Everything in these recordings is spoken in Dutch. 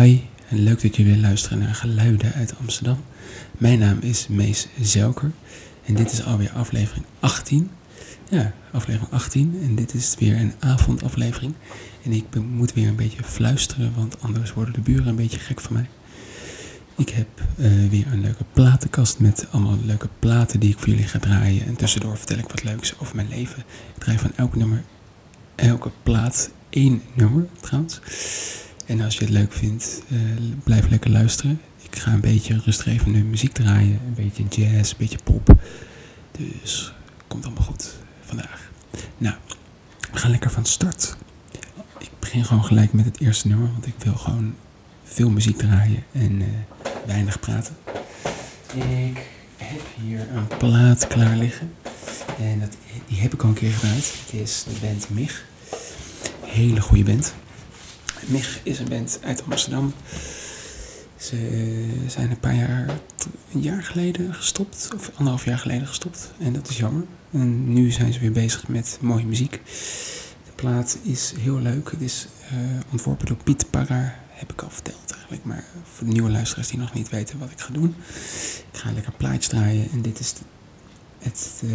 Hi en leuk dat jullie luisteren naar Geluiden uit Amsterdam. Mijn naam is Mees Zelker en dit is alweer aflevering 18. Ja, aflevering 18 en dit is weer een avondaflevering. En ik moet weer een beetje fluisteren, want anders worden de buren een beetje gek van mij. Ik heb eh, weer een leuke platenkast met allemaal leuke platen die ik voor jullie ga draaien. En tussendoor vertel ik wat leuks over mijn leven. Ik draai van elk nummer, elke plaat één nummer trouwens. En als je het leuk vindt, uh, blijf lekker luisteren. Ik ga een beetje rustig even nu muziek draaien. Een beetje jazz, een beetje pop. Dus komt allemaal goed vandaag. Nou, we gaan lekker van start. Ik begin gewoon gelijk met het eerste nummer, want ik wil gewoon veel muziek draaien en uh, weinig praten. Ik heb hier een plaat klaar liggen. En dat, die heb ik al een keer gedraaid. Het is de band MIG. Hele goede band. MIG is een band uit Amsterdam. Ze zijn een paar jaar, een jaar geleden gestopt, of anderhalf jaar geleden gestopt. En dat is jammer. En nu zijn ze weer bezig met mooie muziek. De plaat is heel leuk. Het is uh, ontworpen door Piet Parra, heb ik al verteld eigenlijk. Maar voor de nieuwe luisteraars die nog niet weten wat ik ga doen. Ik ga lekker plaatjes draaien. En dit is het uh,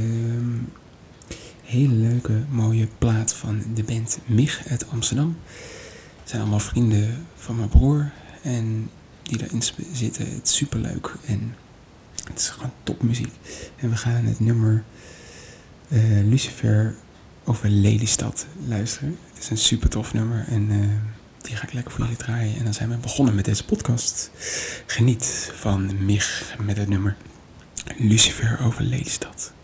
hele leuke, mooie plaat van de band MIG uit Amsterdam. Zijn allemaal vrienden van mijn broer. En die erin zitten. Het is super leuk. En het is gewoon topmuziek. En we gaan het nummer uh, Lucifer over Lelystad luisteren. Het is een super tof nummer. En uh, die ga ik lekker voor jullie draaien. En dan zijn we begonnen met deze podcast. Geniet van Mich met het nummer Lucifer over Lelystad.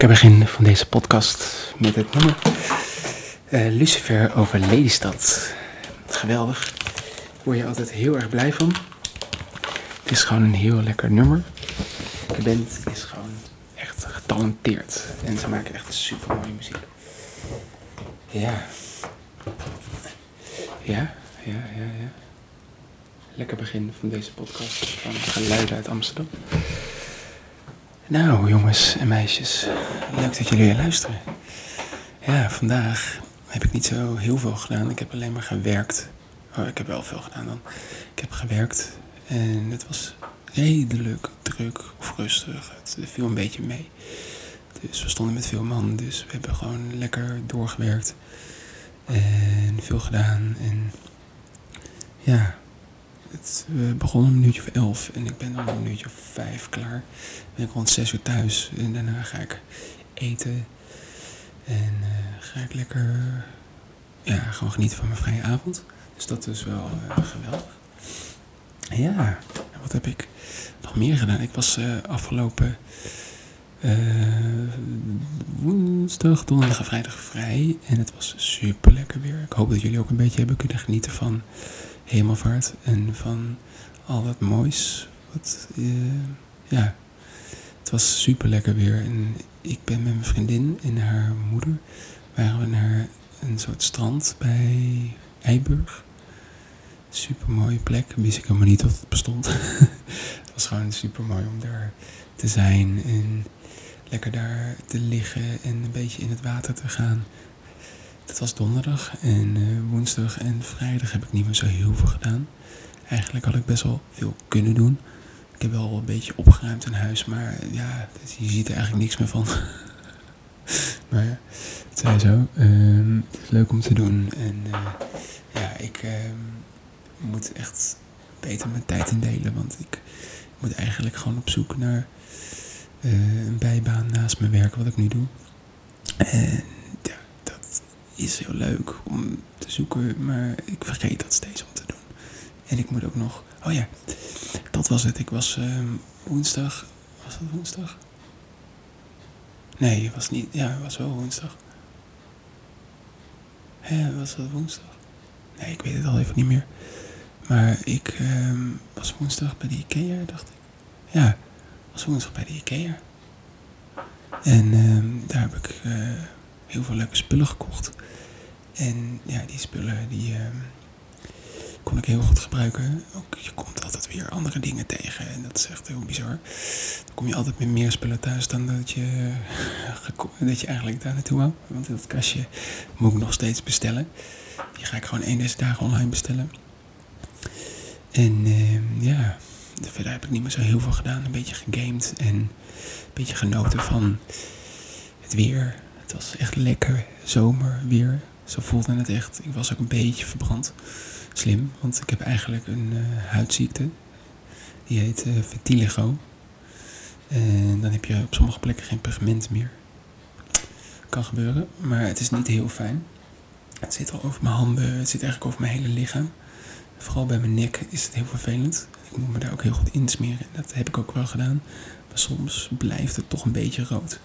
Lekker begin van deze podcast met het nummer uh, Lucifer over Lelystad. Geweldig. Daar word je altijd heel erg blij van. Het is gewoon een heel lekker nummer. De band is gewoon echt getalenteerd. En ze maken echt super mooie muziek. Ja. Ja, ja, ja, ja. Lekker begin van deze podcast van Geluiden uit Amsterdam. Nou, jongens en meisjes, leuk dat jullie weer luisteren. Ja, vandaag heb ik niet zo heel veel gedaan. Ik heb alleen maar gewerkt. Oh, ik heb wel veel gedaan dan. Ik heb gewerkt en het was redelijk druk of rustig. Het viel een beetje mee. Dus we stonden met veel man, dus we hebben gewoon lekker doorgewerkt. En veel gedaan. En ja, het uh, begon een minuutje of elf en ik ben dan een minuutje of vijf klaar. Ben ik rond zes uur thuis en daarna ga ik eten. En uh, ga ik lekker, ja, gewoon genieten van mijn vrije avond. Dus dat is wel uh, geweldig. Ja, wat heb ik nog meer gedaan? Ik was afgelopen woensdag, donderdag en vrijdag vrij. En het was super lekker weer. Ik hoop dat jullie ook een beetje hebben kunnen genieten van hemelvaart en van al dat moois. Wat, uh, ja, het was super lekker weer. En ik ben met mijn vriendin en haar moeder waren we naar een soort strand bij Eiburg. Super mooie plek. Wist ik helemaal niet dat het bestond. het was gewoon super mooi om daar te zijn en lekker daar te liggen en een beetje in het water te gaan. Dat was donderdag en uh, woensdag en vrijdag heb ik niet meer zo heel veel gedaan. Eigenlijk had ik best wel veel kunnen doen. Ik heb wel een beetje opgeruimd in huis, maar ja, je ziet er eigenlijk niks meer van. maar ja, het zij zo. Um, het is leuk om te doen. En uh, ja, ik um, moet echt beter mijn tijd indelen. Want ik moet eigenlijk gewoon op zoek naar uh, een bijbaan naast mijn werk wat ik nu doe. En is heel leuk om te zoeken, maar ik vergeet dat steeds om te doen. En ik moet ook nog. Oh ja, dat was het. Ik was um, woensdag. Was dat woensdag? Nee, het was niet. Ja, het was wel woensdag. Hé, was dat woensdag? Nee, ik weet het al even niet meer. Maar ik um, was woensdag bij de Ikea, dacht ik. Ja, was woensdag bij de Ikea. En um, daar heb ik uh, heel veel leuke spullen gekocht. En ja, die spullen die um, kon ik heel goed gebruiken. Ook, je komt altijd weer andere dingen tegen. En dat is echt heel bizar. Dan kom je altijd met meer spullen thuis dan dat je, dat je eigenlijk daar naartoe wou. Want dat kastje moet ik nog steeds bestellen. Die ga ik gewoon één deze dagen online bestellen. En uh, ja, verder heb ik niet meer zo heel veel gedaan. Een beetje gegamed en een beetje genoten van het weer. Het was echt lekker zomerweer. Zo voelde het echt. Ik was ook een beetje verbrand. Slim, want ik heb eigenlijk een uh, huidziekte. Die heet uh, vitiligo. En dan heb je op sommige plekken geen pigment meer. Kan gebeuren, maar het is niet heel fijn. Het zit al over mijn handen, het zit eigenlijk over mijn hele lichaam. Vooral bij mijn nek is het heel vervelend. Ik moet me daar ook heel goed insmeren. Dat heb ik ook wel gedaan. Maar soms blijft het toch een beetje rood.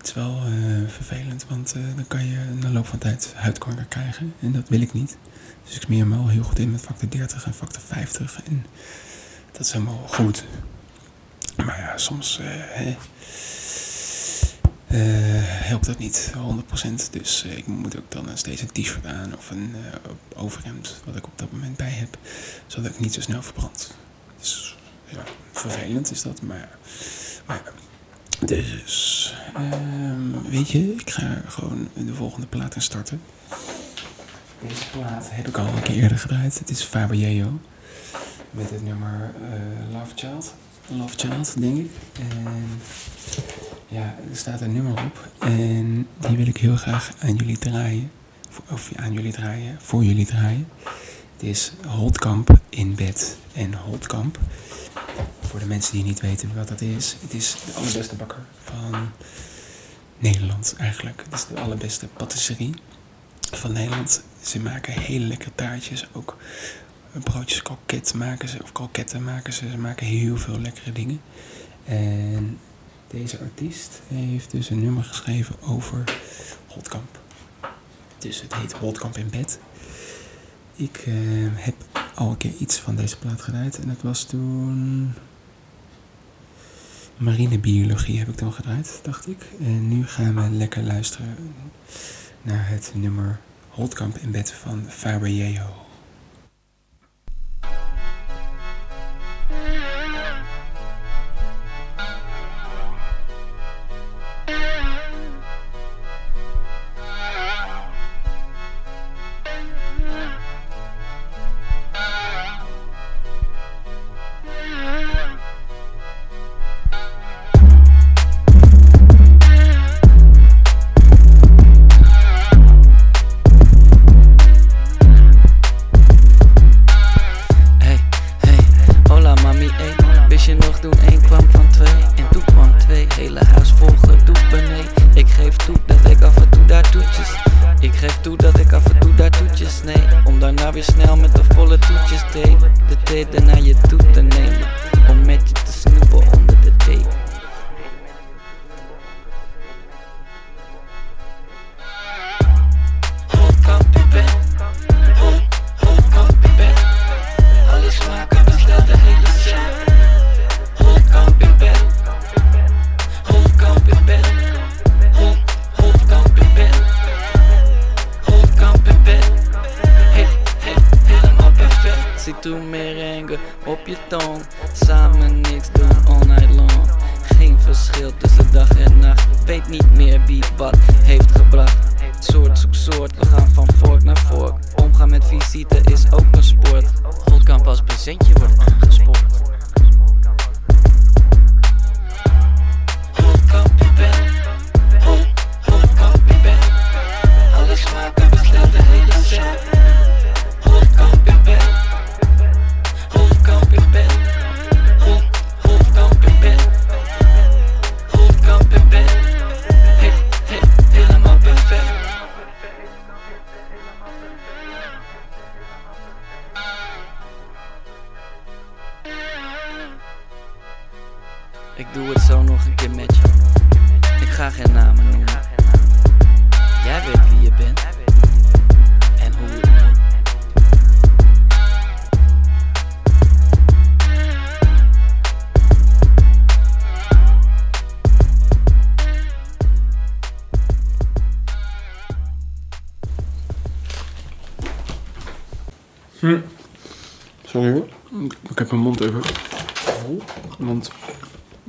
Het is wel uh, vervelend, want uh, dan kan je na loop van tijd huidkanker krijgen. En dat wil ik niet. Dus ik smeer me al heel goed in met factor 30 en factor 50. En dat is helemaal goed. Maar ja, soms uh, helpt dat niet 100%. Dus ik moet ook dan steeds een t-shirt aan of een overhemd wat ik op dat moment bij heb. Zodat ik niet zo snel verbrand. Dus ja, vervelend is dat. Maar, maar dus, um, weet je, ik ga gewoon de volgende plaat instarten. Deze plaat heb ik al een keer eerder gedraaid. Het is Faber Met het nummer uh, Love Child. Love Child, denk ik. En ja, er staat een nummer op. En die wil ik heel graag aan jullie draaien. Of aan jullie draaien, voor jullie draaien. Het is Holtkamp in bed. En Holtkamp voor de mensen die niet weten wat dat is. Het is de allerbeste bakker van Nederland eigenlijk. Het is de allerbeste patisserie van Nederland. Ze maken hele lekkere taartjes. Ook broodjes kroket maken ze. Of kroketten maken ze. Ze maken heel veel lekkere dingen. En deze artiest heeft dus een nummer geschreven over Holtkamp. Dus het heet Holtkamp in bed. Ik uh, heb al een keer iets van deze plaat gedraaid. En dat was toen marinebiologie heb ik dan gedraaid, dacht ik. En nu gaan we lekker luisteren naar het nummer Holtkamp in bed van Faber merengue op je tong. Samen niks doen all night long. Geen verschil tussen dag en nacht. Weet niet meer wie wat heeft gebracht. Soort zoek soort, we gaan van vork naar vork. Omgaan met visite is ook een sport. God kan pas presentje worden aangespoord. Holkamp in bed, hol, holkamp in bed. Alle smaken besteld de hele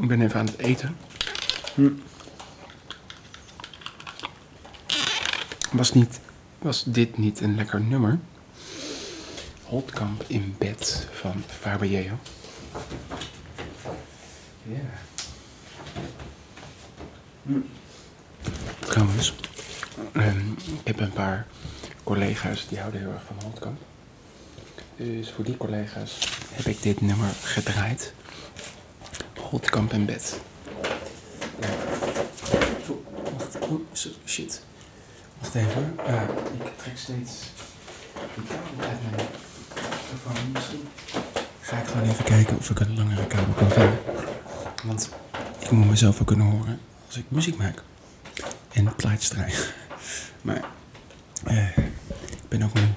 ik ben even aan het eten. Hm. Was, niet, was dit niet een lekker nummer? Holtkamp in bed van Fabergeo. Ja. Hm. Trouwens, ehm, ik heb een paar collega's die houden heel erg van Holtkamp. Dus voor die collega's heb ik dit nummer gedraaid. Holtkamp in bed. Oh, wacht. Oh, shit. Wacht even. Eh, ik trek steeds die kabel uit mijn microfoon. Misschien ga ik gewoon even kijken of ik een langere kabel kan vinden. Want ik moet mezelf ook kunnen horen als ik muziek maak. En plaatjes draai. Maar eh, ik ben ook moe.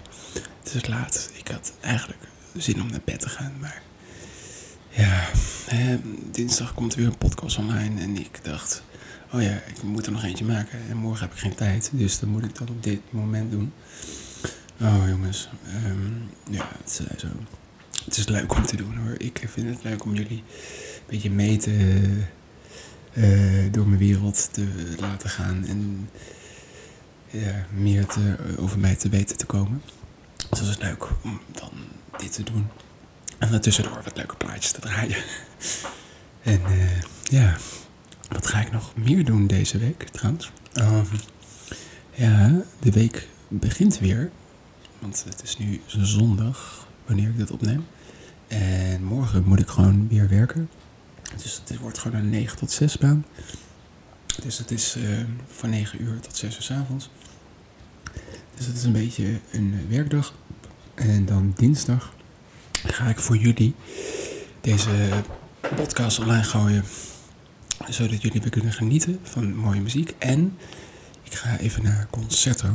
Het is laat. Ik had eigenlijk zin om naar bed te gaan, maar ja, dinsdag komt er weer een podcast online en ik dacht, oh ja, ik moet er nog eentje maken en morgen heb ik geen tijd, dus dan moet ik dat op dit moment doen. Oh jongens, ehm, ja, het is, eh, zo. het is leuk om te doen hoor. Ik vind het leuk om jullie een beetje mee te, eh, door mijn wereld te laten gaan en meer te, over mij te weten te komen. Dus dat is leuk om dan dit te doen. En daartussendoor wat leuke plaatjes te draaien. En eh, ja, wat ga ik nog meer doen deze week trouwens? Ehm, ja, de week begint weer. Want het is nu zondag wanneer ik dit opneem. En morgen moet ik gewoon weer werken. Dus het wordt gewoon een 9 tot 6 baan. Dus het is eh, van 9 uur tot 6 uur s avonds. Dus het is een beetje een eh, werkdag. En dan dinsdag ga ik voor jullie deze podcast online gooien. Zodat jullie weer kunnen genieten van mooie muziek. En ik ga even naar Concerto.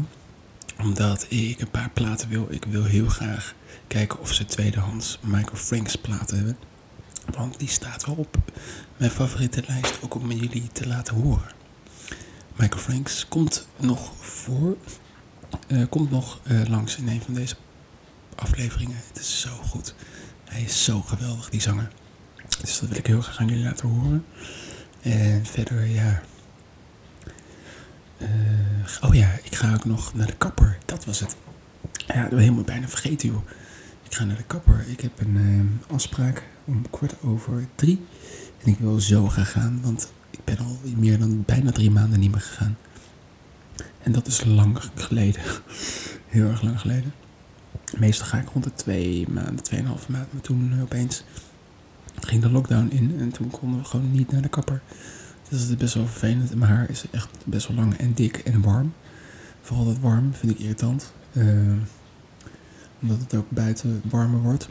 Omdat ik een paar platen wil. Ik wil heel graag kijken of ze tweedehands Michael Franks platen hebben. Want die staat wel op mijn favoriete lijst. Ook om jullie te laten horen. Michael Franks komt nog voor. eh, komt nog eh, langs in een van deze afleveringen. Het is zo goed. Hij is zo geweldig, die zanger. Dus dat wil ik heel graag aan jullie laten horen. En verder, ja. Eh, oh ja, ik ga ook nog naar de kapper. Dat was het. Ja, dat helemaal bijna vergeten, joh. Ik ga naar de kapper. Ik heb een eh, afspraak om kwart over drie. En ik wil zo gaan gaan, want ik ben al meer dan bijna drie maanden niet meer gegaan. En dat is lang geleden. Heel erg lang geleden. Meestal ga ik rond de twee maanden, tweeënhalve maand. Maar toen opeens ging de lockdown in en toen konden we gewoon niet naar de kapper. Dus dat is best wel vervelend. En mijn haar is echt best wel lang en dik en warm. Vooral dat warm vind ik irritant. Eh, omdat het ook buiten warmer wordt.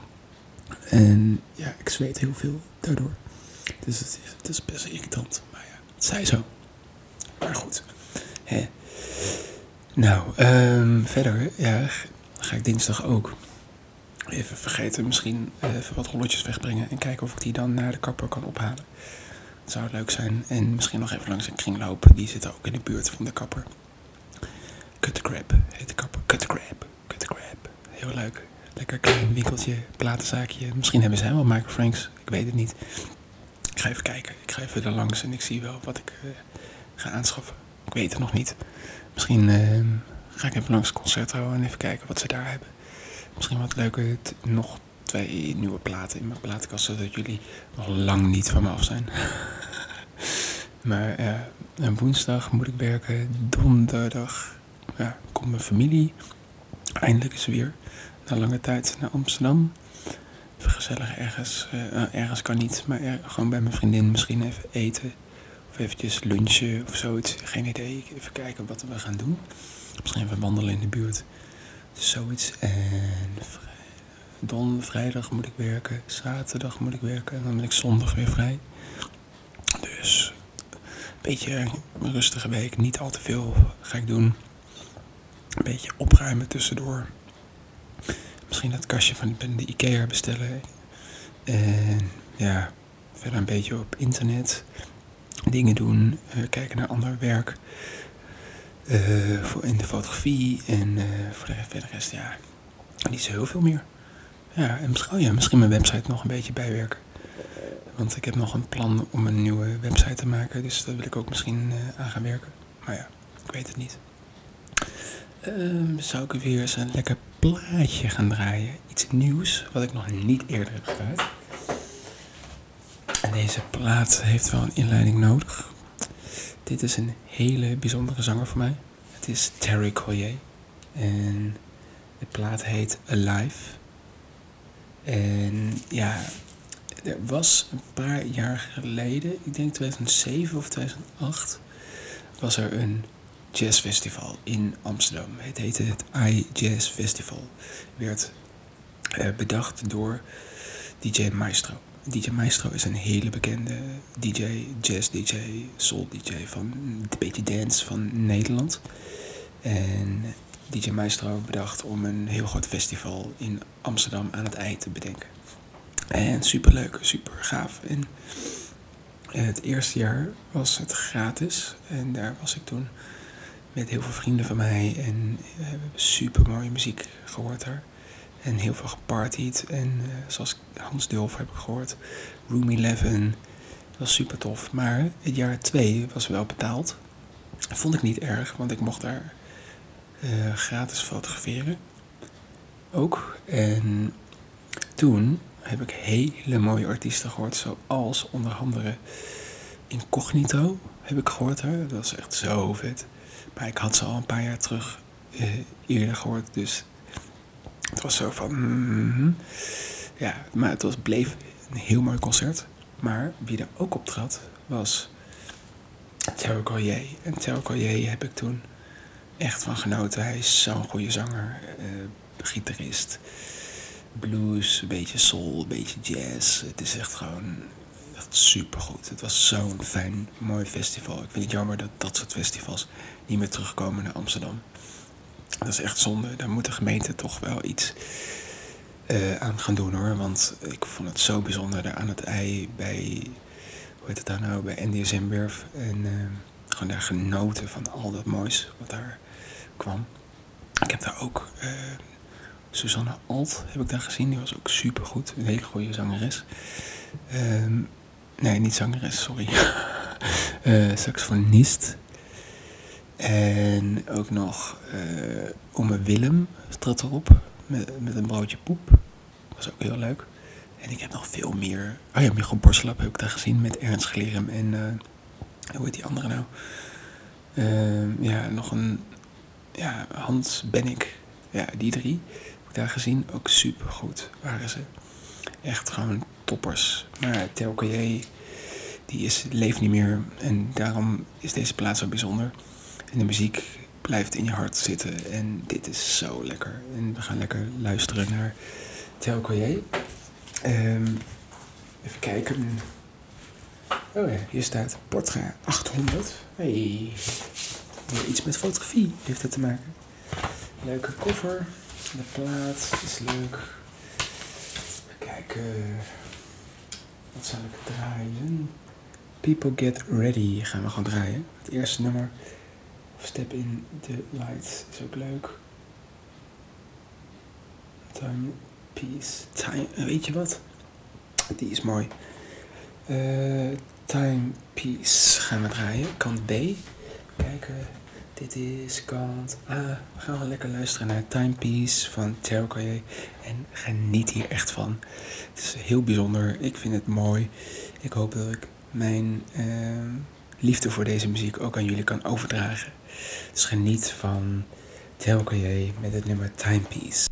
En ja, ik zweet heel veel daardoor. Dus het is, het is best irritant. Maar ja, het zij zo. Maar goed. Hè. Nou, ehm, verder ja, ga ik dinsdag ook even vergeten. Misschien even wat rolletjes wegbrengen. En kijken of ik die dan naar de kapper kan ophalen. Dat zou leuk zijn. En misschien nog even langs een kringloop. Die zit ook in de buurt van de kapper. Cut Crab heet de kapper. Cut Crab. Cut Crab. Heel leuk. Lekker klein winkeltje, platenzaakje. Misschien hebben zij wel Michael Franks. Ik weet het niet. Ik ga even kijken. Ik ga even er langs en ik zie wel wat ik eh, ga aanschaffen. Ik weet het nog niet. Misschien eh, ga ik even langs concerto en even kijken wat ze daar hebben. Misschien wat leuke, t- nog twee nieuwe platen in mijn platenkast, zodat jullie nog lang niet van me af zijn. maar eh, en woensdag moet ik werken, donderdag ja, komt mijn familie eindelijk eens weer na lange tijd naar Amsterdam. Even gezellig ergens, eh, nou, ergens kan niet, maar er- gewoon bij mijn vriendin misschien even eten. Of eventjes lunchen of zoiets, geen idee. Even kijken wat we gaan doen. Misschien even wandelen in de buurt. Dus zoiets. En don, vrijdag moet ik werken, zaterdag moet ik werken en dan ben ik zondag weer vrij. Dus een beetje een rustige week, niet al te veel ga ik doen. Een beetje opruimen tussendoor. Misschien dat kastje van de Ikea bestellen. En ja, verder een beetje op internet dingen doen, eh, kijken naar ander werk. Eh, voor in de fotografie en eh, voor de, rest, ja, niet zo heel veel meer. Ja, en misschien, oh ja, misschien mijn website nog een beetje bijwerken. Want ik heb nog een plan om een nieuwe website te maken, dus daar wil ik ook misschien eh, aan gaan werken. Maar ja, ik weet het niet. Ehm, zou ik weer eens een lekker plaatje gaan draaien? Iets nieuws, wat ik nog niet eerder heb gedraaid. En deze plaat heeft wel een inleiding nodig. Dit is een hele bijzondere zanger voor mij. Het is Terry Collier. En de plaat heet Alive. En ja, er was een paar jaar geleden, ik denk 2007 of 2008, was er een jazzfestival in Amsterdam. Het heette het iJazz Festival. Werd eh, bedacht door DJ Maestro. DJ Maestro is een hele bekende DJ, jazz DJ, soul DJ van een beetje dance van Nederland. En DJ Maestro bedacht om een heel groot festival in Amsterdam aan het ei te bedenken. En super leuk, super gaaf. En het eerste jaar was het gratis. En daar was ik toen met heel veel vrienden van mij. En we hebben super mooie muziek gehoord daar. En heel veel gepartied. En uh, zoals Hans Dulf heb ik gehoord. Room 11. Dat was super tof. Maar het jaar 2 was wel betaald. Vond ik niet erg, want ik mocht daar uh, gratis fotograferen. Ook. En toen heb ik hele mooie artiesten gehoord. Zoals onder andere Incognito heb ik gehoord daar. Dat was echt zo vet. Maar ik had ze al een paar jaar terug uh, eerder gehoord. Dus het was zo van... Mm, ja, maar het was, bleef een heel mooi concert. Maar wie er ook op trad was Terry Collier. En Terry Collier heb ik toen echt van genoten. Hij is zo'n goede zanger, uh, gitarist, blues, een beetje soul, een beetje jazz. Het is echt gewoon echt supergoed. Het was zo'n fijn, mooi festival. Ik vind het jammer dat dat soort festivals niet meer terugkomen naar Amsterdam. Dat is echt zonde. Daar moet de gemeente toch wel iets uh, aan gaan doen hoor. Want ik vond het zo bijzonder daar aan het ei bij, hoe heet het daar nou, bij NDSM Werf. En uh, gewoon daar genoten van al dat moois wat daar kwam. Ik heb daar ook uh, Susanne Alt heb ik daar gezien. Die was ook super goed. Een hele goede zangeres. Um, nee, niet zangeres, sorry. uh, saxofonist. En ook nog uh, Ome Willem trad erop met, met een broodje poep. Dat was ook heel leuk. En ik heb nog veel meer. Oh ja, Michel Borslap heb ik daar gezien met Ernst Glerum en uh, hoe heet die andere nou? Uh, ja, nog een. Ja, Hans Bennik. Ja, die drie heb ik daar gezien. Ook super goed waren ze. Echt gewoon toppers. Maar Telkoye, die is, leeft niet meer. En daarom is deze plaats zo bijzonder. En de muziek blijft in je hart zitten. En dit is zo lekker. En we gaan lekker luisteren naar Telkoye. Um, even kijken. Oh ja, hier staat Portra 800. Hey. Iets met fotografie heeft het te maken. Leuke cover. De plaat is leuk. Even kijken. Wat zal ik draaien? People Get Ready gaan we gewoon draaien. Het eerste nummer. Step in the Light is ook leuk. Timepiece. Time, weet je wat? Die is mooi. Uh, Timepiece gaan we draaien. Kant B. Kijken. Dit is kant A. We gaan wel lekker luisteren naar Timepiece van Terrocoyer. En geniet hier echt van. Het is heel bijzonder. Ik vind het mooi. Ik hoop dat ik mijn uh, liefde voor deze muziek ook aan jullie kan overdragen. Dus geniet van Terrocoyer met het nummer Timepiece.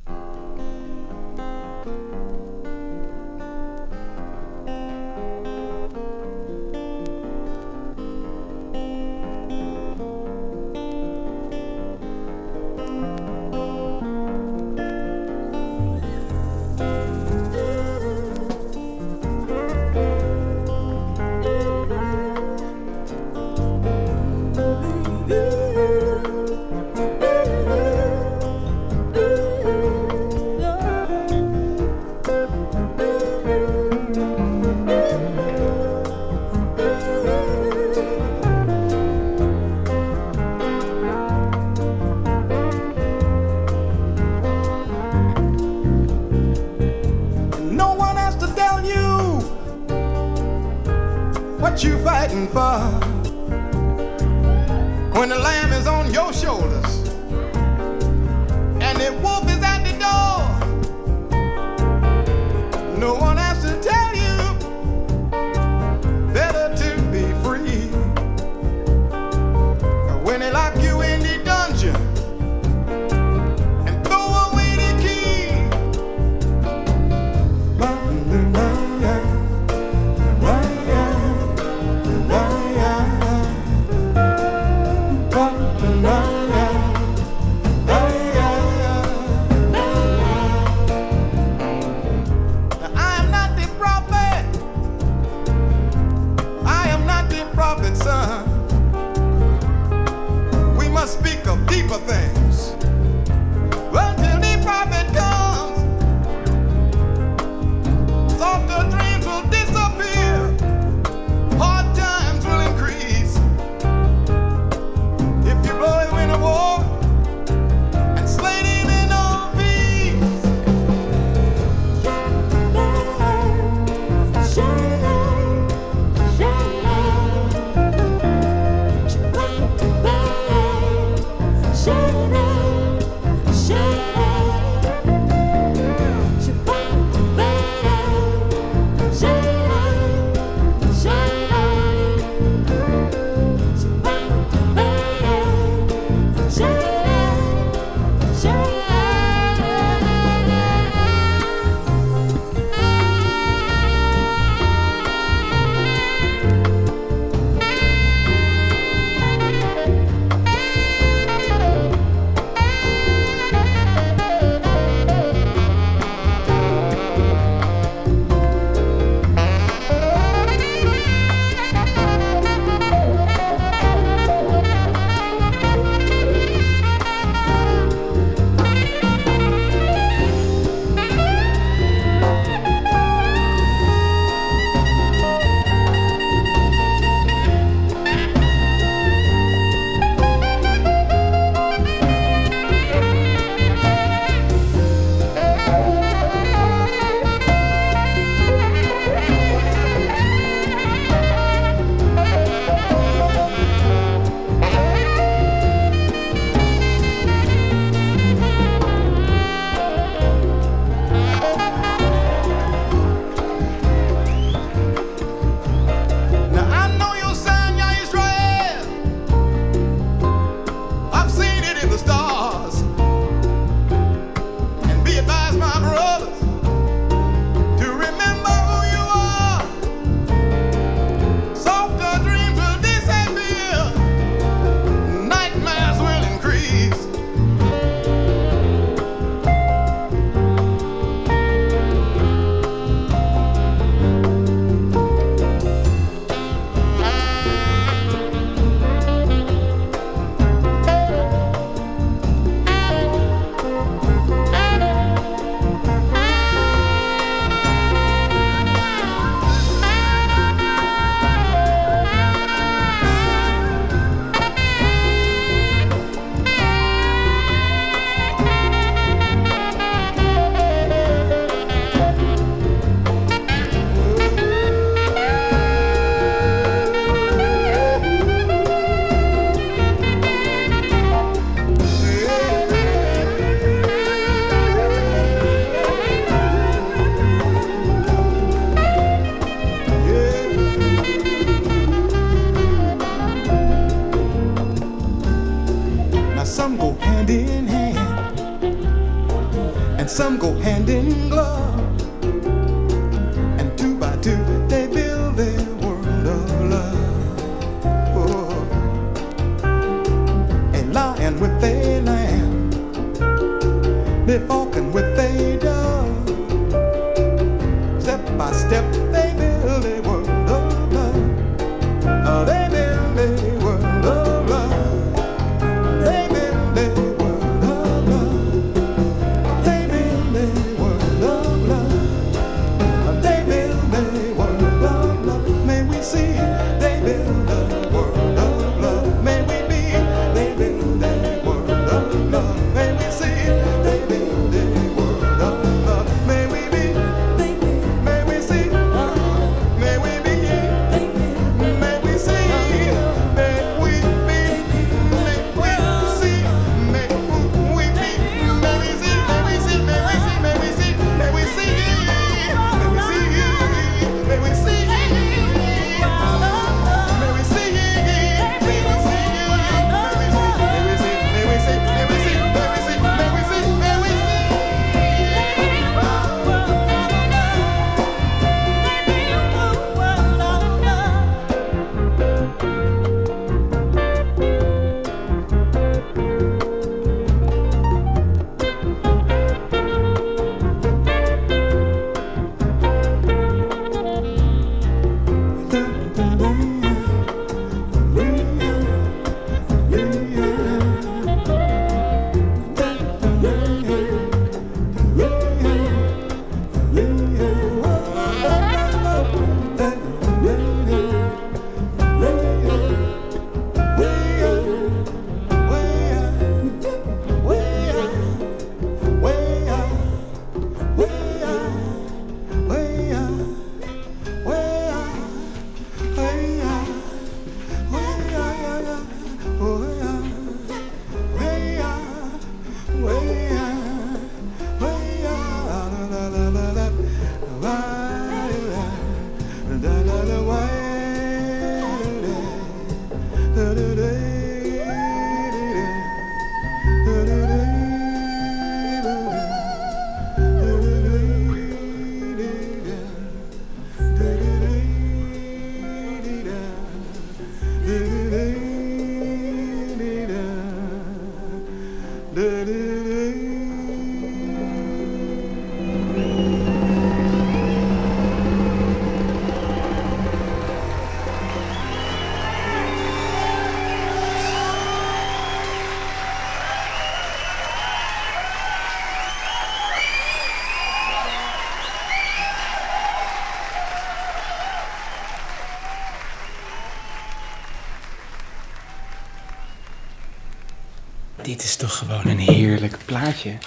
Dit is toch gewoon een heerlijk plaatje.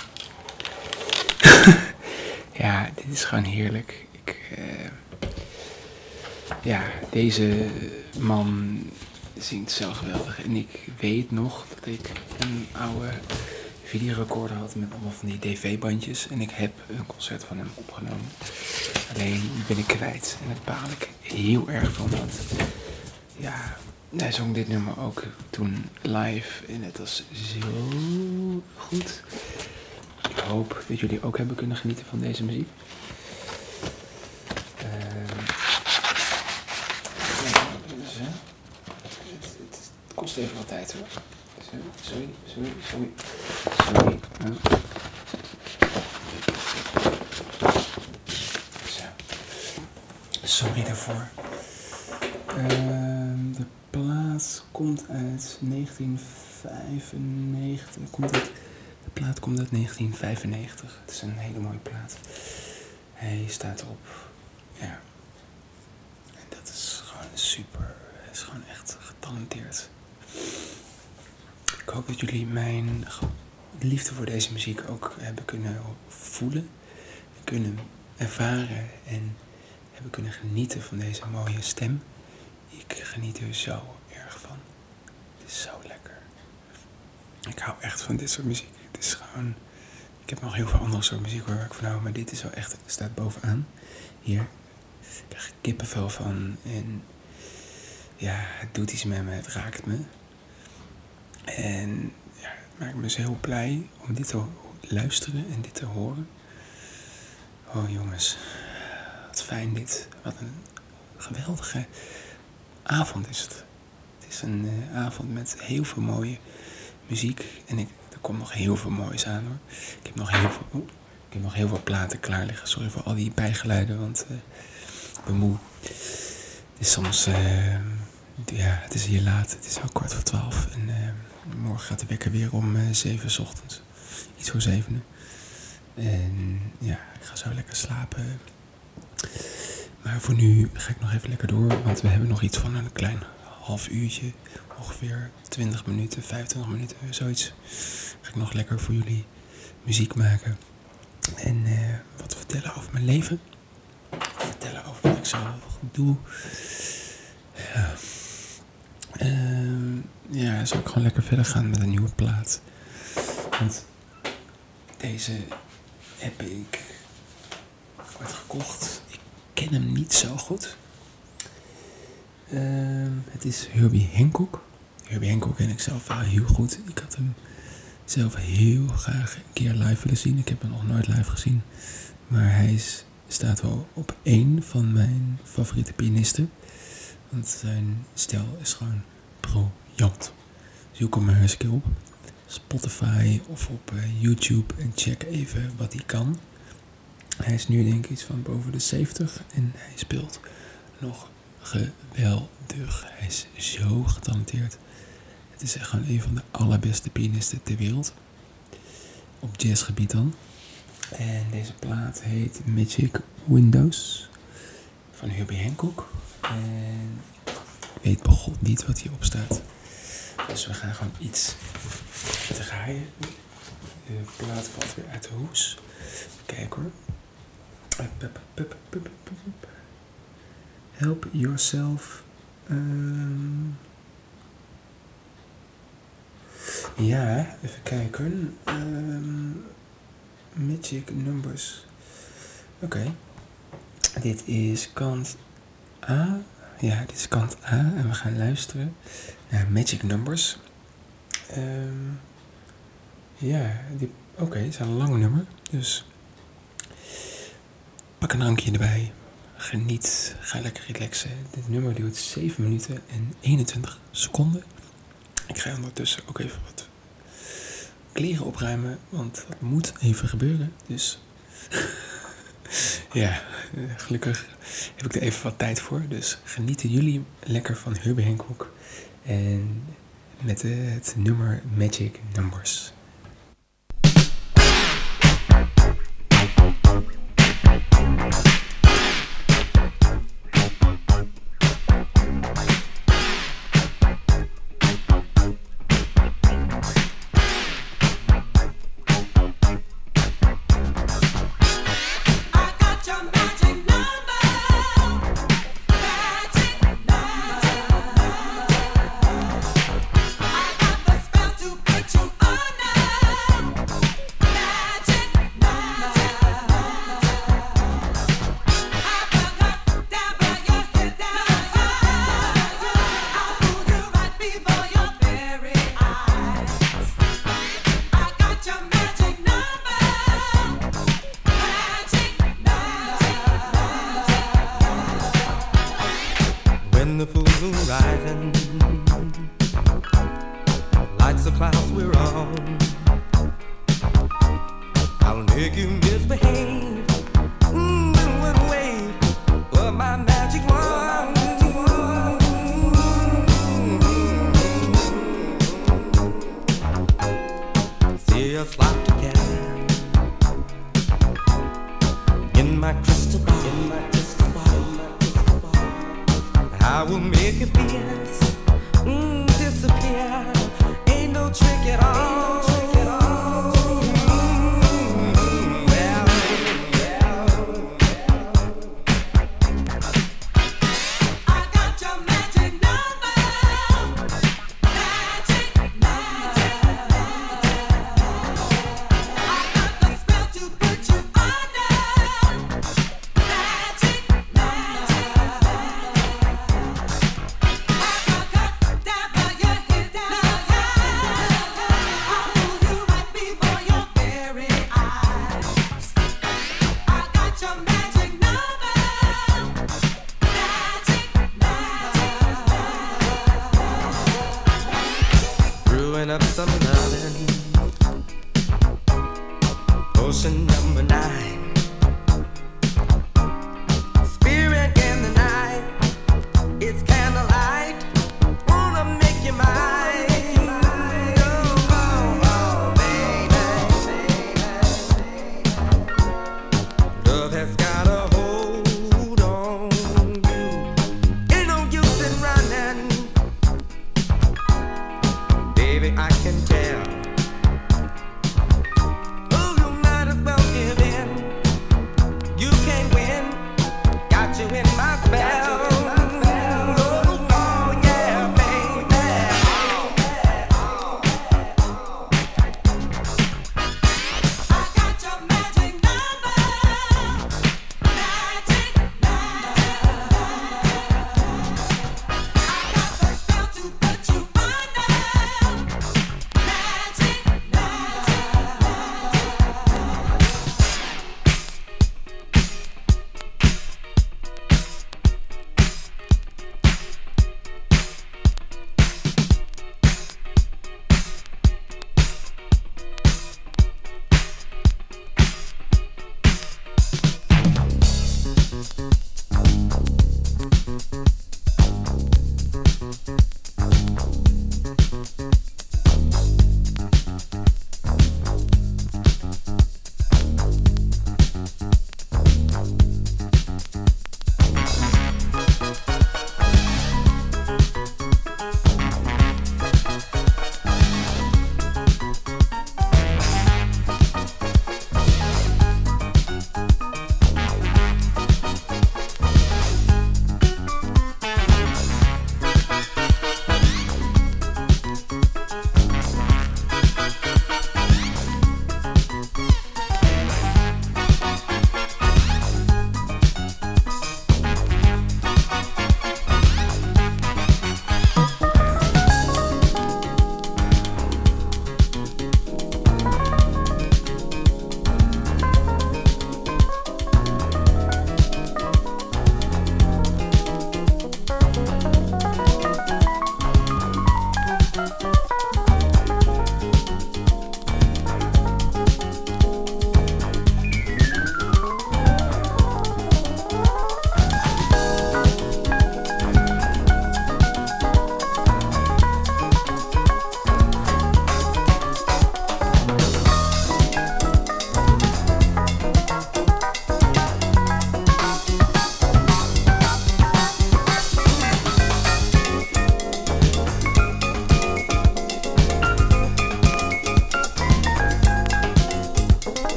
ja, dit is gewoon heerlijk. Ik, eh, ja, deze man zingt zo geweldig. En ik weet nog dat ik een oude videorecorder had met allemaal van die dv-bandjes. En ik heb een concert van hem opgenomen. Alleen ben ik kwijt. En daar baal ik heel erg van. Want ja, hij zong dit nummer ook toen live. En het was zo goed. Ik hoop dat jullie ook hebben kunnen genieten van deze muziek. Ehm, het, kost even wat tijd hoor. Sorry, sorry, sorry. Sorry. Ja. Zo. Sorry daarvoor. Ehm, de plaat komt uit 1995. Komt uit, de plaat komt uit 1995. Het is een hele mooie plaat. Hij staat erop. Ja. En dat is gewoon super. Hij is gewoon echt getalenteerd. Ik hoop dat jullie mijn liefde voor deze muziek ook hebben kunnen voelen. Kunnen ervaren en hebben kunnen genieten van deze mooie stem. Ik geniet er zo. Het is zo lekker. Ik hou echt van dit soort muziek. Het is gewoon... Ik heb nog heel veel andere soort muziek waar ik van hou, maar dit is wel echt... Het staat bovenaan. Hier. Ik krijg kippenvel van. En ja, het doet iets met me. Het raakt me. En ja, het maakt me zo heel blij om dit te, luisteren en dit te horen. Oh jongens, wat fijn dit. Wat een geweldige avond is het. Is een eh, avond met heel veel mooie muziek. En ik, er komt nog heel veel moois aan hoor. Ik heb nog heel veel, ik heb nog heel veel platen klaar liggen. Sorry voor al die bijgeluiden, want eh, ik ben moe. Het is soms, eh, ja, het is hier laat. Het is al kwart voor twaalf. En morgen gaat de wekker weer om zeven 's ochtends. Iets voor zevenen. En ja, ik ga zo lekker slapen. Maar voor nu ga ik nog even lekker door, want we hebben nog iets van een klein half uurtje. Ongeveer 20 minuten, 25 minuten, zoiets. Ga ik nog lekker voor jullie muziek maken. En eh, wat vertellen over mijn leven. Vertellen over wat ik zo doe. Ja. Ehm, ja, zal ik gewoon lekker verder gaan met een nieuwe plaat. Want deze heb ik ooit gekocht. Ik ken hem niet zo goed. Ehm, het is Herbie Hancock. Herbie Hancock ken ik zelf wel heel goed. Ik had hem zelf heel graag een keer live willen zien. Ik heb hem nog nooit live gezien. Maar hij is, staat wel op één van mijn favoriete pianisten. Want zijn stijl is gewoon briljant. Zoek hem maar eens een keer op. Spotify of op eh, YouTube en check even wat hij kan. Hij is nu denk ik iets van boven de 70 en hij speelt nog geweldig. Hij is zo getalenteerd. Het is echt gewoon een van de allerbeste pianisten ter wereld. Op jazzgebied dan. En deze plaat heet Magic Windows van Herbie Hancock. En ik weet begot niet wat hierop staat. Dus we gaan gewoon iets draaien. De plaat valt weer uit de hoes. Kijk hoor. Help yourself. Ehm. ja, even kijken. Ehm, magic numbers. Oké. Dit is kant A. Ja, dit is kant A. En we gaan luisteren naar Magic Numbers. Ehm, ja, oké, het is een lang nummer. Dus pak een drankje erbij. Geniet. Ga lekker relaxen. Dit nummer duurt 7 minuten en 21 seconden. Ik ga ondertussen ook even wat kleren opruimen, want dat moet even gebeuren. Dus ja, gelukkig heb ik er even wat tijd voor. Dus genieten jullie lekker van Herbie Hancock en met het nummer Magic Numbers. I will make your fears mm, disappear. Ain't no trick at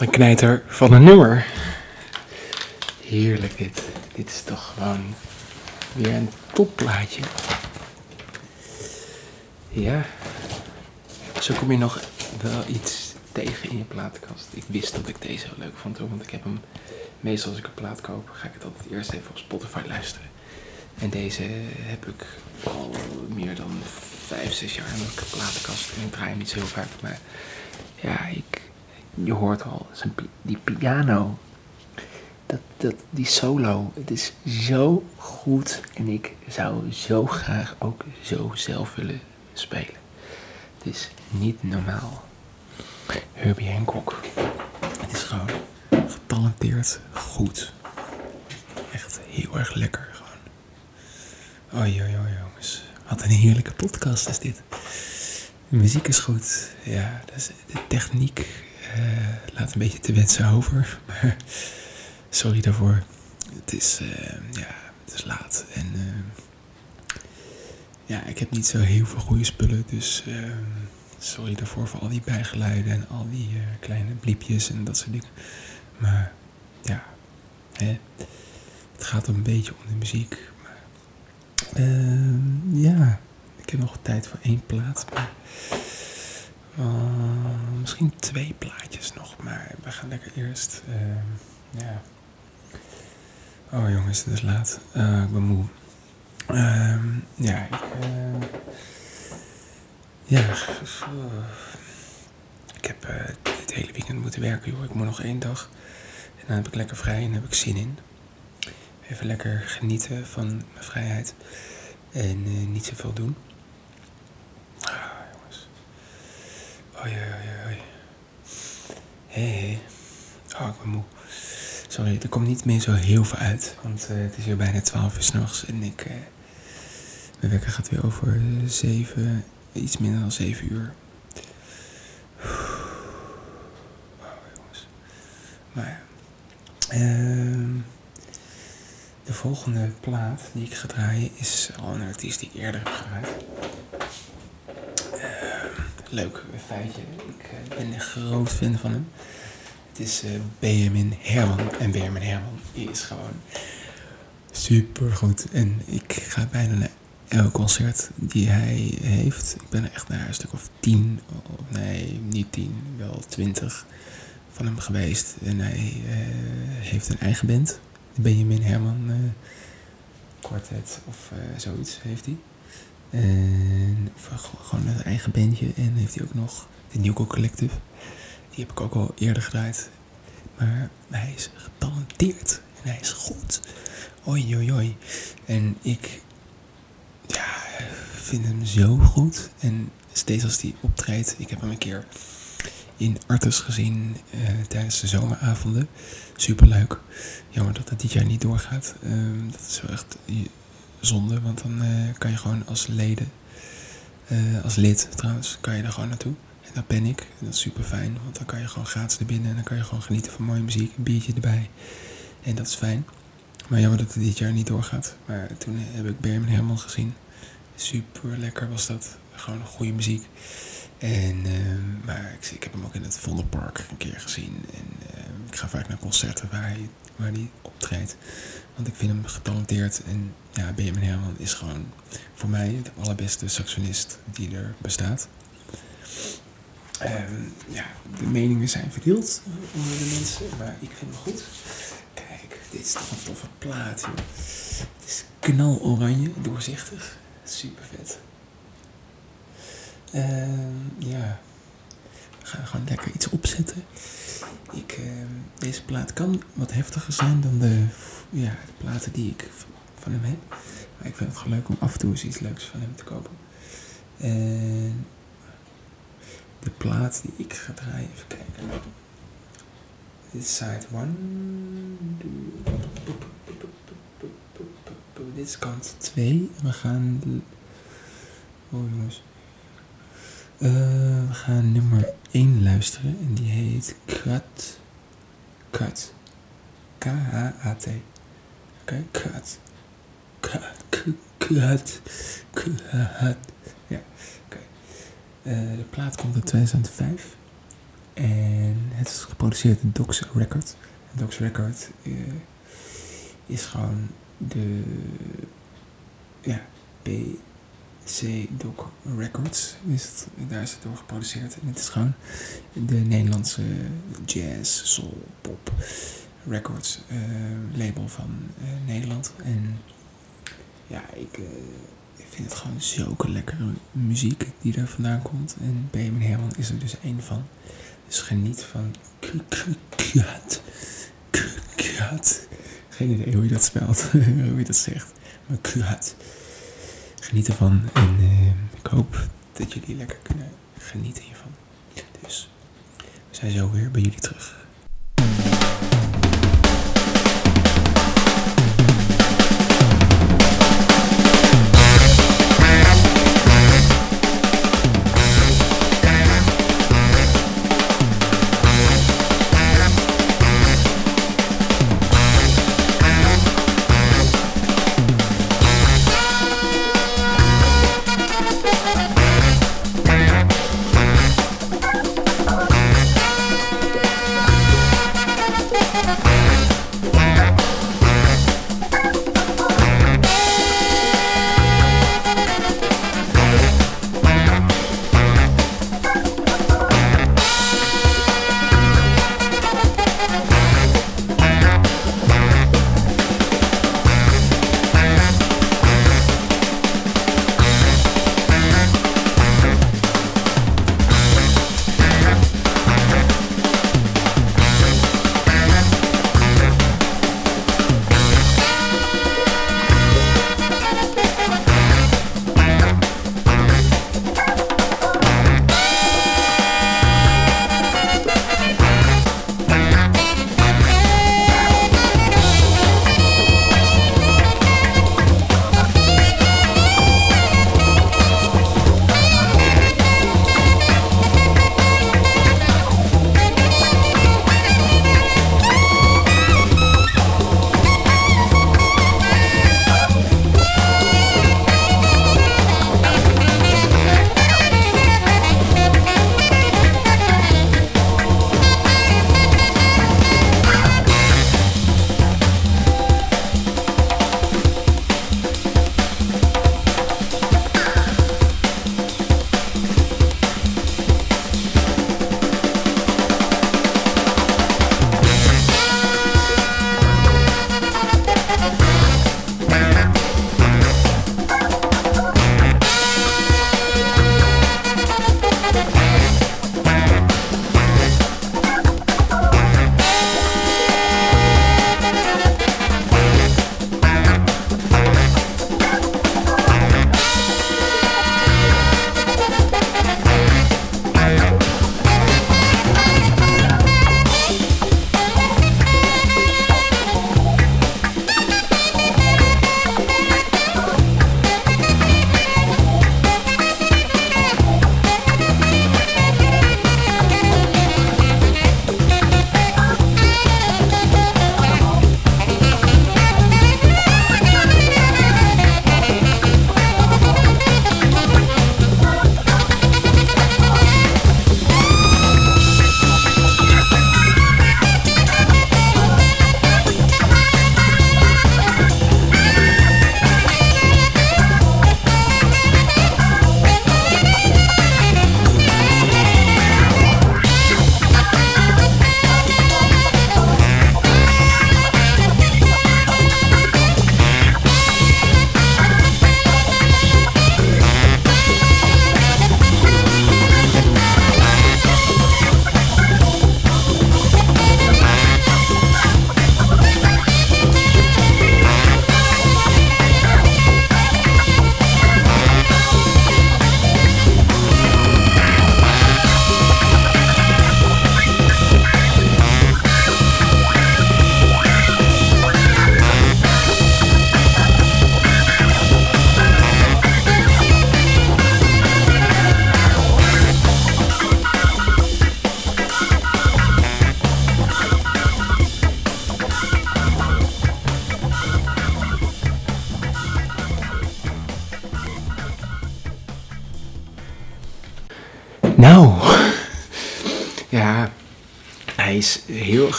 Een knijter van een nummer. Heerlijk dit. Dit is toch gewoon weer een topplaatje. Ja. Zo kom je nog wel iets tegen in je platenkast. Ik wist dat ik deze wel leuk vond, want ik heb hem meestal als ik een plaat koop, ga ik het altijd eerst even op Spotify luisteren. En deze heb ik al meer dan vijf, zes jaar in mijn platenkast. En ik draai hem niet zo heel vaak. Maar ja, ik, je hoort al, die piano, dat, dat, die solo, het is zo goed. En ik zou zo graag ook zo zelf willen spelen. Het is niet normaal. Herbie Hancock. Het is gewoon getalenteerd goed. Echt heel erg lekker gewoon. Oei, oei, jongens. Wat een heerlijke podcast is dit. De muziek is goed. Ja, de techniek laat een beetje te wensen over. Sorry daarvoor. Het is, eh, ja, het is laat. En eh, ja, ik heb niet zo heel veel goede spullen. Dus eh, sorry daarvoor voor al die bijgeluiden en al die eh, kleine bliepjes en dat soort dingen. Maar ja, hè, het gaat een beetje om de muziek. Ehm, ja, ik heb nog tijd voor één plaat. Maar, eh, misschien twee plaatjes nog, maar we gaan lekker eerst. ehm, ja. Oh jongens, het is laat. Eh, ik ben moe. Ehm, ja, ik. ehm, ja, eh, ik heb eh, dit hele weekend moeten werken, joh. Ik moet nog één dag. En dan heb ik lekker vrij en heb ik zin in. Even lekker genieten van mijn vrijheid. En eh, niet zoveel doen. Oei, oei, oei, oei. Hé. Oh, ik ben moe. Sorry, er komt niet meer zo heel veel uit. Want eh, het is weer bijna 12 uur s'nachts. En ik... eh, mijn wekker gaat weer over 7... Iets minder dan 7 uur. Oh, jongens. Maar ja. Ehm, de volgende plaat die ik ga draaien is al een artiest die ik eerder heb gedraaid. Leuk feitje. Ik eh, ben een groot fan van hem. Het is eh, Benjamin Herman. En Benjamin Herman is gewoon super goed. En ik ga bijna naar elk concert die hij heeft. Ik ben er echt naar een stuk of tien, of nee, niet tien, wel twintig van hem geweest. En hij eh, heeft een eigen band. Benjamin Herman eh Quartet of zoiets heeft hij. En, of eh, gewoon een eigen bandje. En heeft hij ook nog de Newco Collective. Die heb ik ook al eerder gedraaid. Maar hij is getalenteerd. En hij is goed. Oei, oei, oei. En ik ja, vind hem zo goed. En steeds als hij optreedt. Ik heb hem een keer in Artus gezien eh, tijdens de zomeravonden. Superleuk. Jammer dat het dit jaar niet doorgaat. Ehm, dat is wel echt zonde. Want dan eh, kan je gewoon als leden, eh, als lid trouwens, kan je daar gewoon naartoe. En dat ben ik. En dat is super fijn. Want dan kan je gewoon gratis naar binnen. En dan kan je gewoon genieten van mooie muziek. Een biertje erbij. En dat is fijn. Maar jammer dat het dit jaar niet doorgaat. Maar toen heb ik Berman Herman gezien. Super lekker was dat. Gewoon goede muziek. En, ehm, maar ik, ik heb hem ook in het Vondelpark een keer gezien. En ehm, ik ga vaak naar concerten waar hij, waar hij optreedt. Want ik vind hem getalenteerd. En ja, Benjamin Herman is gewoon voor mij de allerbeste saxonist die er bestaat. Ehm, ja, de meningen zijn verdeeld onder de mensen, maar ik vind hem goed. Kijk, dit is toch een toffe plaat, joh. Het is knaloranje, doorzichtig. Super vet. Ehm, ja, we gaan gewoon lekker iets opzetten. Ik, ehm, deze plaat kan wat heftiger zijn dan de, ja, de platen die ik van. Maar ik vind het gewoon leuk om af en toe eens iets leuks van hem te kopen. En de plaat die ik ga draaien, even kijken. Dit is side 1. Dit is kant 2. We gaan. Oh jongens. Eh, we gaan nummer 1 luisteren en die heet Cut. Cut. K-H-A-T. Oké. Cut. Cut. Cut. Ja, oké. Eh, de plaat komt uit 2005. En het is geproduceerd door Docs Record. En Docs Record eh, is gewoon de ja, BC Doc Records. Is het, daar is het door geproduceerd. En het is gewoon de Nederlandse jazz, soul, pop, Records eh, label van Nederland. En ja, ik, eh, ik vind het gewoon zulke lekkere muziek die daar vandaan komt. En Benjamin Herman is er dus één van. Dus geniet van K- K- Kut. K- Kut. Geen idee hoe je dat spelt, hoe je dat zegt. Maar Kut. Geniet ervan en eh, ik hoop dat jullie lekker kunnen genieten hiervan. Dus we zijn zo weer bij jullie terug.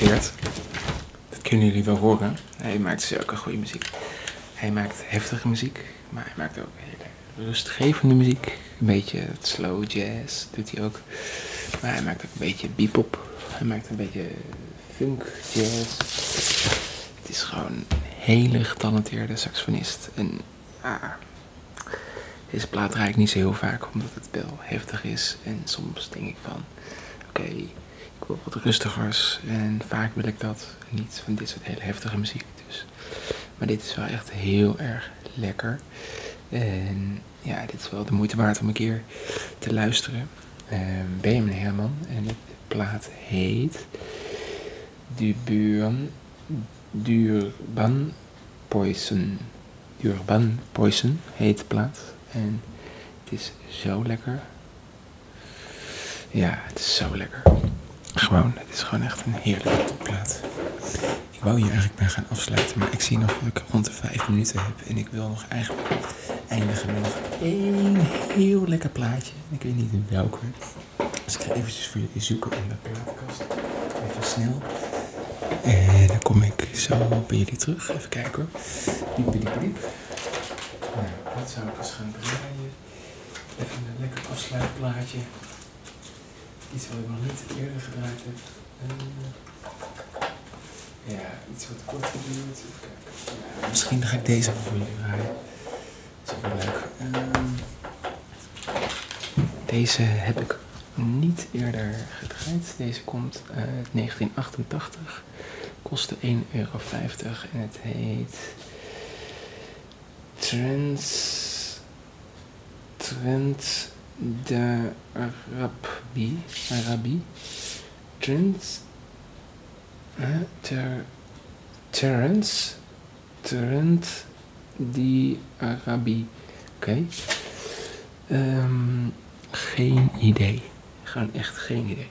Dat kunnen jullie wel horen. Hij maakt zulke goede muziek. Hij maakt heftige muziek, maar hij maakt ook hele rustgevende muziek. Een beetje slow jazz doet hij ook. Maar hij maakt ook een beetje bebop. Hij maakt een beetje funk, jazz. Het is gewoon een hele getalenteerde saxofonist. En ja, deze plaat draai ik niet zo heel vaak omdat het wel heftig is. En soms denk ik van, oké, wat rustigers. En vaak wil ik dat niet van dit soort hele heftige muziek. Dus. Maar dit is wel echt heel erg lekker. En ja, dit is wel de moeite waard om een keer te luisteren. Ehm Benjamin Herman. En de plaat heet Durban, Durban Poison. Durban Poison heet de plaat. En het is zo lekker. Ja, het is zo lekker. Gewoon, het is gewoon echt een heerlijke topplaat. Ik wou hier eigenlijk bij gaan afsluiten, maar ik zie nog dat ik rond de vijf minuten heb. En ik wil nog eigenlijk eindigen met nog één heel lekker plaatje. Ik weet niet welke. Dus ik ga eventjes voor jullie zoeken in de platenkast. Even snel. En dan kom ik zo bij jullie terug. Even kijken hoor. Diep, diep, diep. Nou, wat zou ik eens gaan draaien? Even een lekker afsluitplaatje. Iets wat ik nog niet eerder gedraaid heb. Eh, ja, iets wat kort geduurd. Even kijken. Ja, misschien ga ik deze voor jullie draaien. Dat is ook wel leuk. Ehm, deze heb ik niet eerder gedraaid. Deze komt uit 1988. Kostte 1,50 euro en het heet Trends Trend de Arabi Arabi Trends eh, ter, Terence Trend die Arabi Oké. Ehm, Geen idee. Gewoon echt geen idee.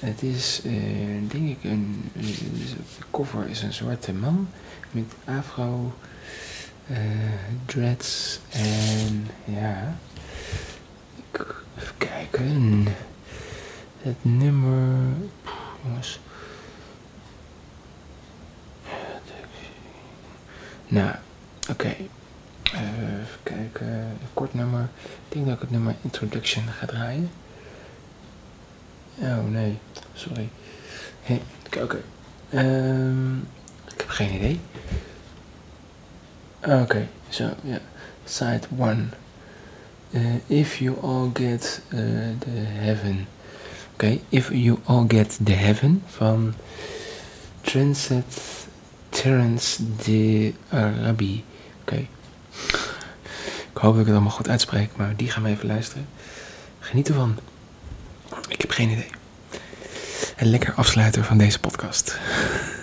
Het is, eh, denk ik, een, een- de cover is een zwarte man met afro, eh, dreads en ja, even kijken, het nummer, jongens, nou, oké, Eh, even kijken, een kort nummer, ik denk dat ik het nummer Introduction ga draaien. Oh nee, sorry. Oké. Ehm, ik heb geen idee. Oké, zo, ja. Side 1. If you all get eh, the heaven. Oké, if you all get the heaven van Transit Terence de Arabi. Oké. Ik hoop dat ik het allemaal goed uitspreek, maar die gaan we even luisteren. Geniet ervan. Ik heb geen idee. Een lekker afsluiter van deze podcast.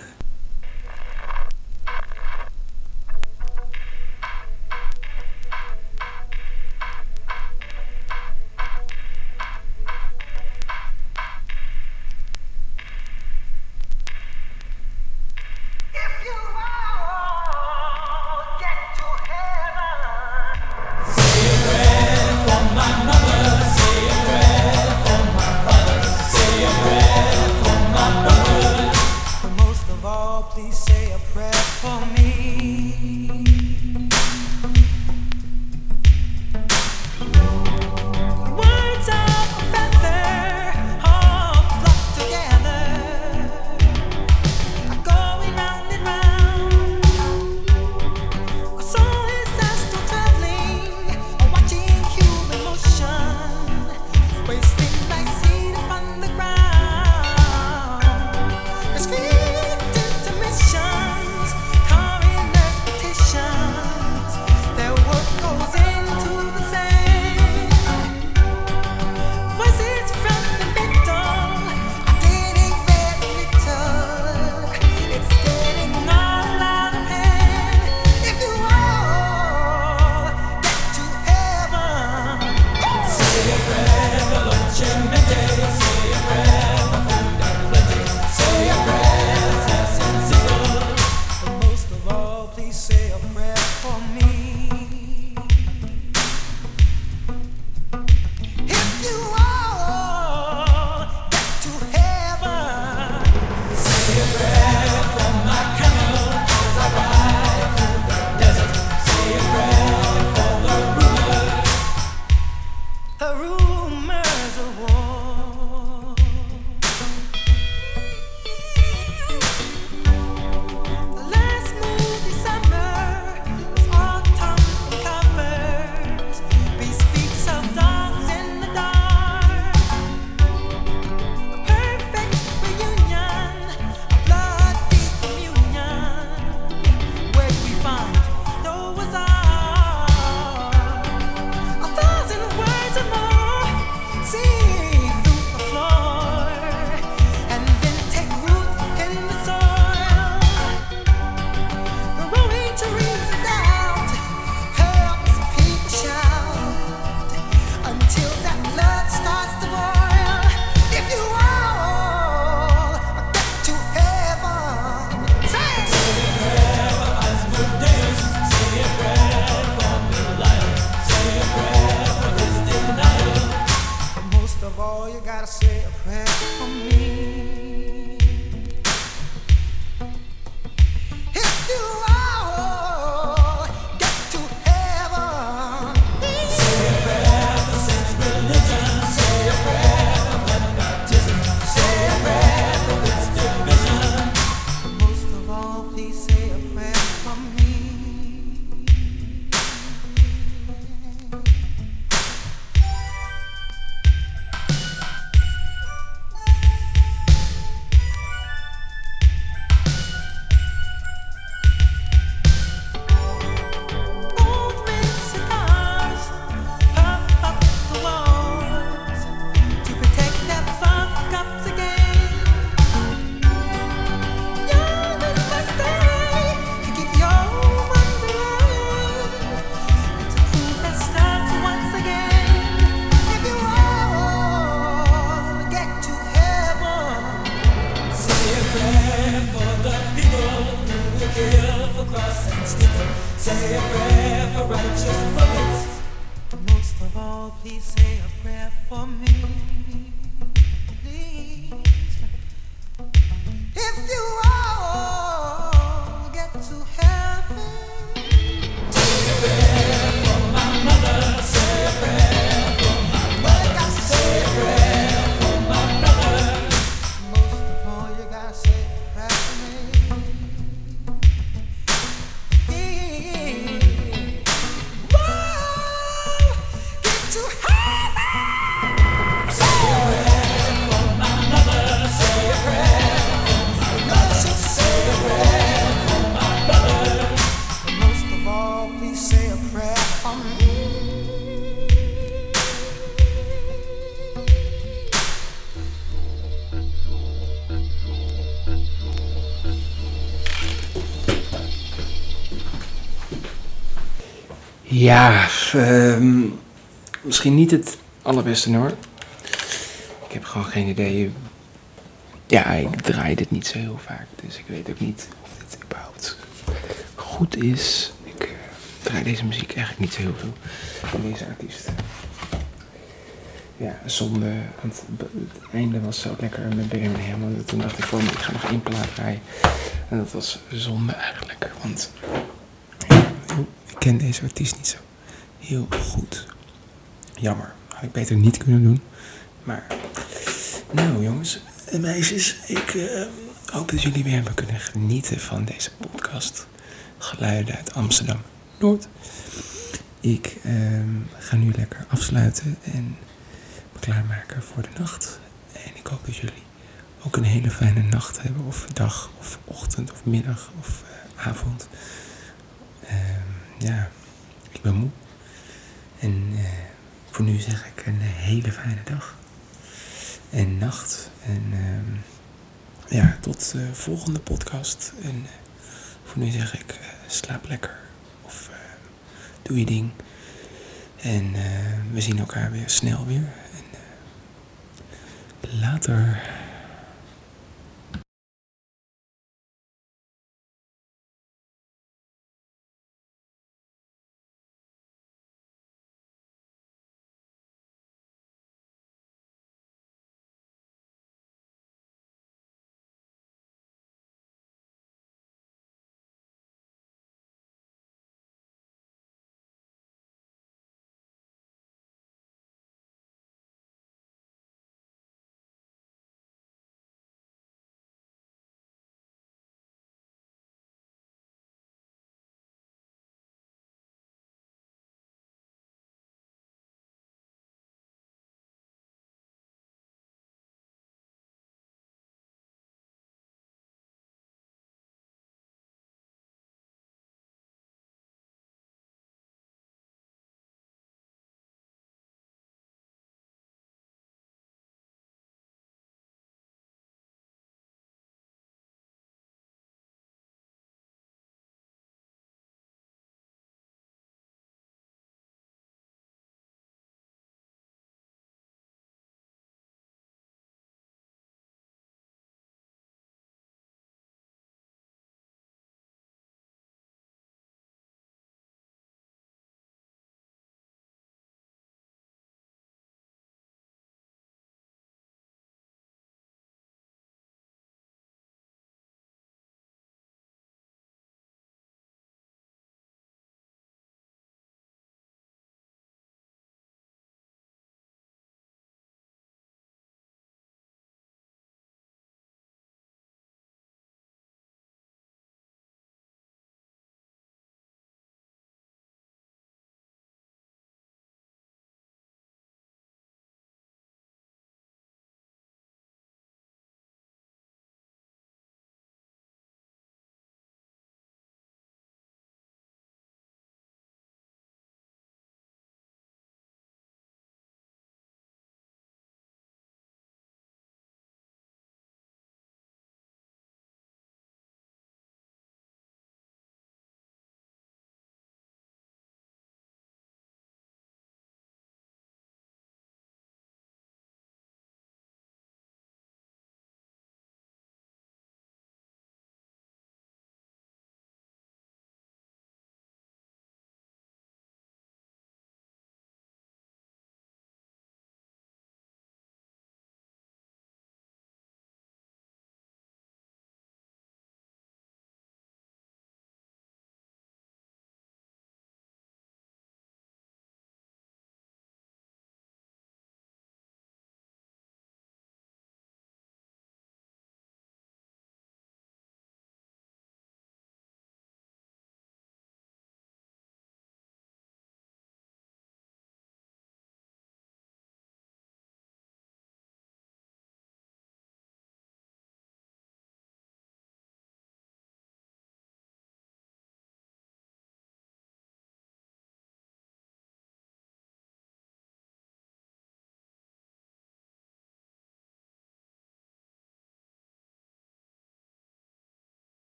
Ja, ehm, misschien niet het allerbeste nummer. Ik heb gewoon geen idee. Ja, ik draai dit niet zo heel vaak, dus ik weet ook niet of dit überhaupt goed is. Ik eh, draai deze muziek eigenlijk niet zo heel veel van deze artiest. Ja, zonde, want het einde was zo lekker met Benjamin Herman. Toen dacht ik voor me, ik ga nog één plaat draaien. En dat was zonde eigenlijk, want ik ken deze artiest heel goed. Jammer. Had ik beter niet kunnen doen. Maar, nou jongens en meisjes, ik eh, hoop dat jullie weer hebben kunnen genieten van deze podcast. Geluiden uit Amsterdam Noord. Ik ehm, ga nu lekker afsluiten en me klaarmaken voor de nacht. En ik hoop dat jullie ook een hele fijne nacht hebben, of dag, of ochtend, of middag, of eh, avond. Ehm, ja, ik ben moe. En eh, voor nu zeg ik een hele fijne dag. En nacht. En ehm, ja, tot de volgende podcast. En eh, voor nu zeg ik, eh, slaap lekker. Of eh, doe je ding. En eh, we zien elkaar weer snel weer. En, eh, later.